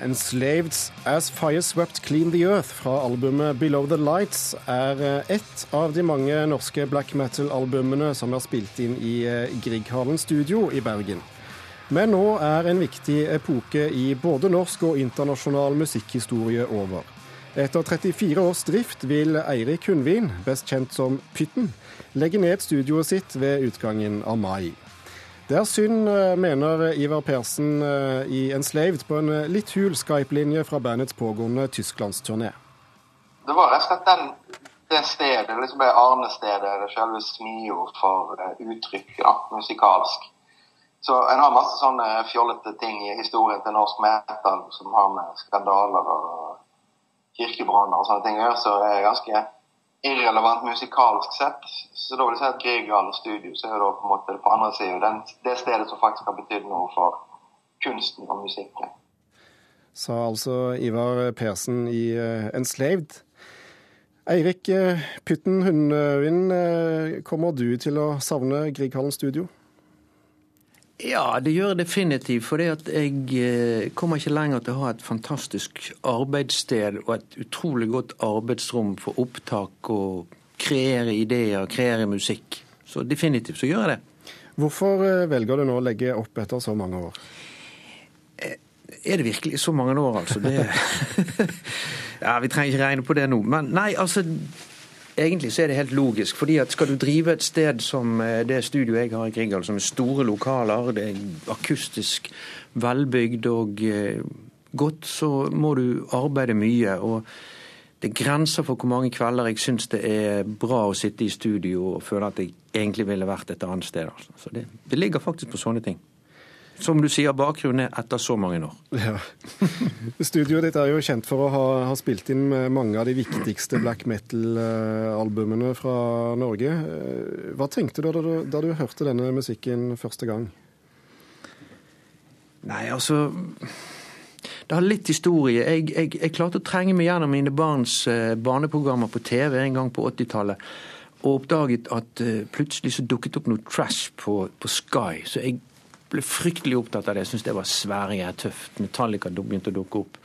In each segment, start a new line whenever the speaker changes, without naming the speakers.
'Enslaved As Fire Swept Clean The Earth' fra albumet 'Below The Lights' er eh, ett av de mange norske black metal-albumene som er spilt inn i eh, Grieghallen studio i Bergen. Men nå er en viktig epoke i både norsk og internasjonal musikkhistorie over. Etter 34 års drift vil Eirik Hundvin, best kjent som Pytten, legge ned studioet sitt ved utgangen av mai. Det er synd, eh, mener Ivar Persen i i Enslaved på en eh, litt hul Skype-linje fra bandets pågående tysklandsturné.
Det var rett og slett den, det stedet, liksom arnestedet, det selve smio for uttrykket ja, musikalsk. Så En har masse sånne fjollete ting i historien til norsk metal som har med skandaler og kirkebranner og sånne ting å gjøre, så det er ganske irrelevant musikalsk sett. Så da vil jeg si at Grieghallen studio så er det på en måte på andre siden det stedet som faktisk har betydd noe for kunsten og musikken.
Sa altså Ivar Persen i uh, Enslaved. Eirik uh, Pytten Hundvin, uh, kommer du til å savne Grieghallen studio?
Ja, det gjør jeg definitivt. For jeg eh, kommer ikke lenger til å ha et fantastisk arbeidssted og et utrolig godt arbeidsrom for opptak og kreere ideer, kreere musikk. Så definitivt så gjør jeg det.
Hvorfor eh, velger du nå å legge opp etter så mange år?
Eh, er det virkelig så mange år, altså? Det... ja, Vi trenger ikke regne på det nå. Men nei, altså Egentlig så er det helt logisk. fordi at Skal du drive et sted som eh, det studioet jeg har i Grieghallen, som er store lokaler, det er akustisk velbygd og eh, godt, så må du arbeide mye. og det er grenser for hvor mange kvelder jeg syns det er bra å sitte i studio og føle at jeg egentlig ville vært et annet sted. Altså. Så det, det ligger faktisk på sånne ting. Som du sier, bakgrunnen er etter så mange år. Ja.
Studioet ditt er jo kjent for å ha, ha, spilt inn mange av de viktigste black metal-albumene fra Norge. Eh, hva tenkte du da, du da, du hørte denne musikken første gang?
Nei, altså Det har litt historie. Jeg, jeg, jeg klarte å trenge meg gjennom mine barns uh, barneprogrammer på TV en gang på 80-tallet. Og oppdaget at uh, plutselig så dukket opp noe trash på, på Sky. Så jeg ble fryktelig opptatt av det. Jeg syntes det var svære, tøft. Metallica begynte å dukke opp.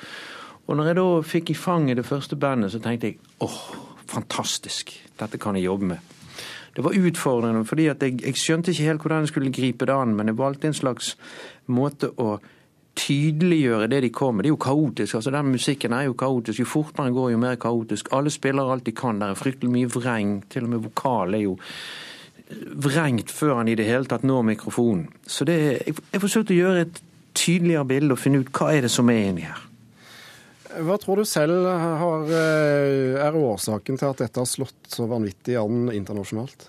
Og når jeg da fikk i fanget det første bandet, så tenkte jeg åh, fantastisk. Dette kan jeg jobbe med. Det var utfordrende, fordi jeg, jeg, skjønte ikke helt hvordan jeg skulle gripe det an, men jeg valgte en slags måte å tydeliggjøre det de kom med. Det er jo kaotisk. altså Den musikken er jo kaotisk. Jo fortere den går, jo mer kaotisk. Alle spiller alt de kan. Det er fryktelig mye vreng. Til og med vokal er jo vrengt før han i det hele tatt når mikrofonen. Så det, jeg, jeg forsøkte å gjøre et tydeligere bilde og finne ut hva er det som er inni her.
Hva tror du selv har, eh, er årsaken til at dette har slått så vanvittig an internasjonalt?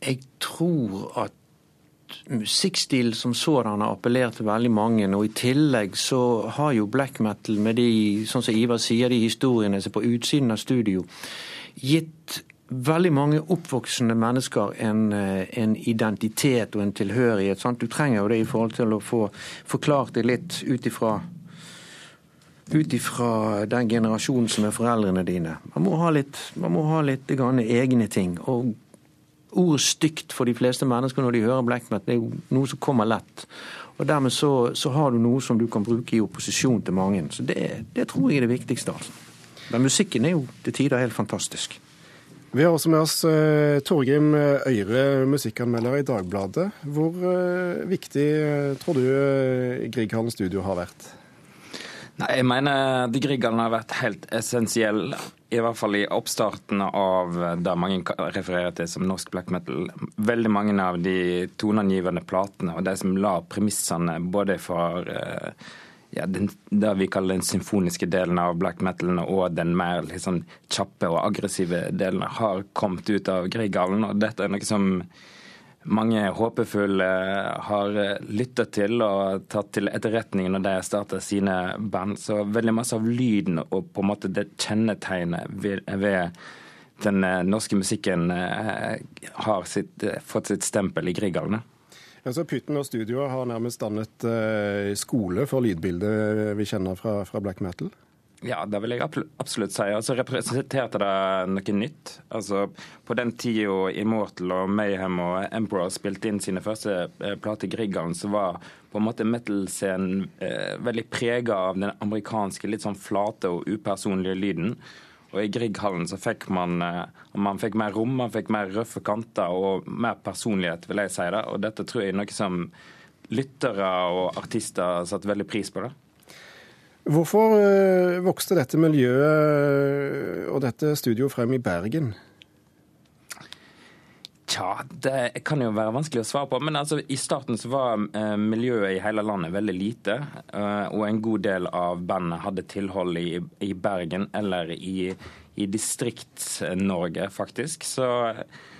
Jeg tror at musikkstil som sådan har appellert til veldig mange. Og i tillegg så har jo black metal med de, sånn som Ivar sier, de historiene som er på utsiden av studio, gitt veldig mange oppvoksende mennesker en, eh, en, identitet og en tilhørighet. Sant? Du trenger jo det i forhold til å få forklart det litt ut ifra ut ifra den generasjonen som er foreldrene dine. Man må ha litt, må ha litt egne ting. Og ordet stygt for de fleste mennesker når de hører black metal, det er jo noe som kommer lett. Og dermed så, så, har du noe som du kan bruke i opposisjon til mange. Så det, det tror jeg er det viktigste. altså. Men musikken er jo til tider helt fantastisk.
Vi har også med oss uh, Torgrim Øyre, musikkanmelder i Dagbladet. Hvor uh, viktig uh, tror du Grieghallen studio har vært?
Nei, Jeg mener de Grieghallen har vært helt essensiell. I hvert fall i oppstarten av det mange refererer til som norsk black metal. Veldig mange av de toneangivende platene og de som la premissene både for ja, den, det vi kaller den symfoniske delen av black metalen og den mer liksom, kjappe og aggressive delen har kommet ut av Grieghallen. Og dette er noe som mange håpefulle har lytta til og tatt til etterretning når de starta sine band. Så veldig masse av lyden og på en måte det kjennetegnet ved, ved den norske musikken eh, har sitt, fått sitt stempel i Grieghallen.
Altså, Pytten og studioet har nærmest dannet eh, skole for lydbildet vi kjenner fra, fra black metal?
Ja, det vil jeg absolutt si. Altså Representerte det noe nytt? Altså På den tida Immortal og Mayhem og Emperor spilte inn sine første eh, plater Grieghallen, så var på en måte metal-scenen eh, veldig prega av den amerikanske litt sånn flate og upersonlige lyden. Og i Grieghallen så fikk man, eh, man fikk mer rom, man fikk mer røffe kanter og mer personlighet, vil jeg si det. Og dette tror jeg er noe som lyttere og artister satte veldig pris på. det.
Hvorfor øh, vokste dette miljøet og dette studioet frem i Bergen?
Tja, det kan jo være vanskelig å svare på. Men altså, i starten så var eh, miljøet i hele landet veldig lite. Eh, og en god del av bandet hadde tilhold i, i Bergen eller i, i Distrikts-Norge, faktisk. Så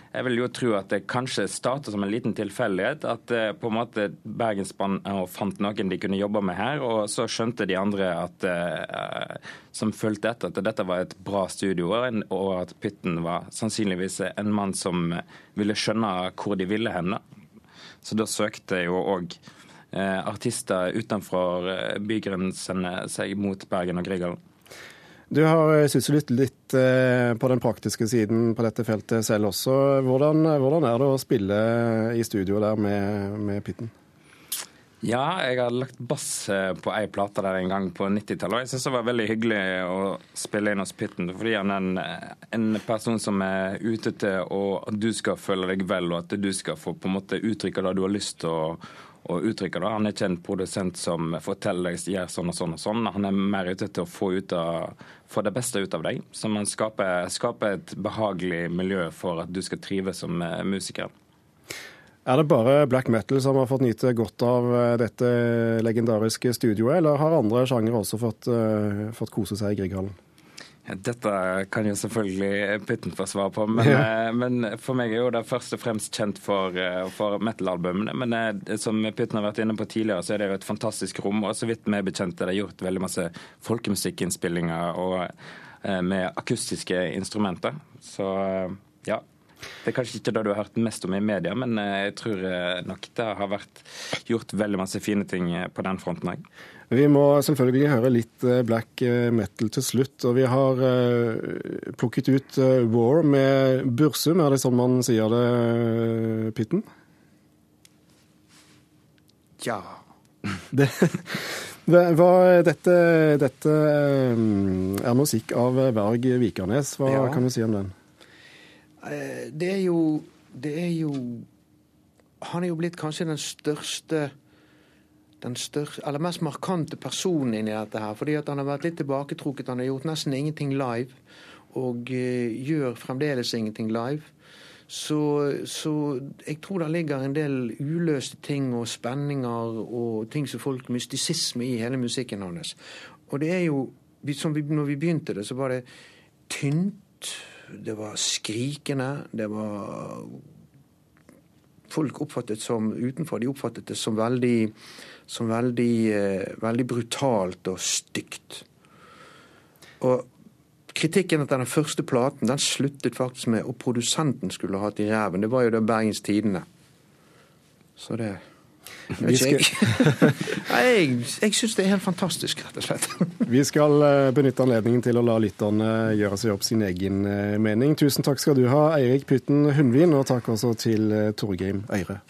jeg vil jo tro at det kanskje startet som en liten tilfeldighet. At eh, på en måte Bergensbanen fant noen de kunne jobbe med her, og så skjønte de andre at, eh, som fulgte etter at dette var et bra studio, og at Pytten var sannsynligvis en mann som ville skjønne hvor de ville hen. Så da søkte jo òg eh, artister utenfor bygrensene seg mot Bergen og Grieghallen.
Du har eh, syslet litt eh, på den praktiske siden på dette feltet selv også. Hvordan, hvordan er det å spille i studio der med, med Pitten?
Ja, jeg har lagt bass eh, på ei plate der en gang på 90-tallet. Og jeg syns det var veldig hyggelig å spille inn hos Pitten, fordi han er en, en person som er ute til at du skal føle deg vel, og at du skal få på en måte uttrykke det du har lyst til å og uttrykker det. Han er ikke en produsent som forteller deg gjør sånn og sånn og sånn. Han er mer ute til å få, av, få det beste ut av deg. Så man skaper, skaper, et behagelig miljø for at du skal trives som eh, musiker.
Er det bare black metal som har fått nyte godt av eh, dette legendariske studioet, eller har andre sjangere også fått, uh, fått kose seg i Grieghallen?
Dette kan jo selvfølgelig Pytten få svar på, men, ja. Eh, men, for meg er jo det først og fremst kjent for, eh, for metal-albumene. Men eh, som Pytten har vært inne på tidligere, så er det jo et fantastisk rom. Og så vidt vi er bekjent, er det gjort veldig masse folkemusikkinnspillinger og, med akustiske instrumenter. Så ja. Det er kanskje ikke det du har hørt mest om i media, men jeg tror nok det har vært gjort veldig masse fine ting på den fronten òg.
Vi må selvfølgelig høre litt eh, black eh, metal til slutt. Og vi har plukket ut War med Bursum, er det sånn man sier det, Pitten?
Ja.
Det, hva, dette, dette er musikk av Berg Vikernes. Hva ja. kan du si om den?
Det er jo Det er jo Han er jo blitt kanskje den største den største, eller mest markante personen inni dette her. Fordi at han har vært litt tilbaketrukket. Han har gjort nesten ingenting live. Og uh, gjør fremdeles ingenting live. Så, så, jeg tror det ligger en del uløste ting og spenninger og ting som folk Mystisisme i hele musikken hans. Og det er jo som vi, når vi begynte det, så var det tynt. Det var skrikende. Det var Folk oppfattet som utenfor, de oppfattet det som veldig som veldig, eh, veldig brutalt og stygt. Og kritikken etter den første platen den sluttet faktisk med at produsenten skulle hatt i ræven. Det var jo det Bergens Tidende. Så det vet skal... jeg. jeg syns det er helt fantastisk, rett og slett.
Vi skal eh, benytte anledningen til å la lytterne gjøre seg opp sin egen eh, mening. Tusen takk skal du ha, Eirik Putten Hundvin, og takk også til Torgeim Øyre.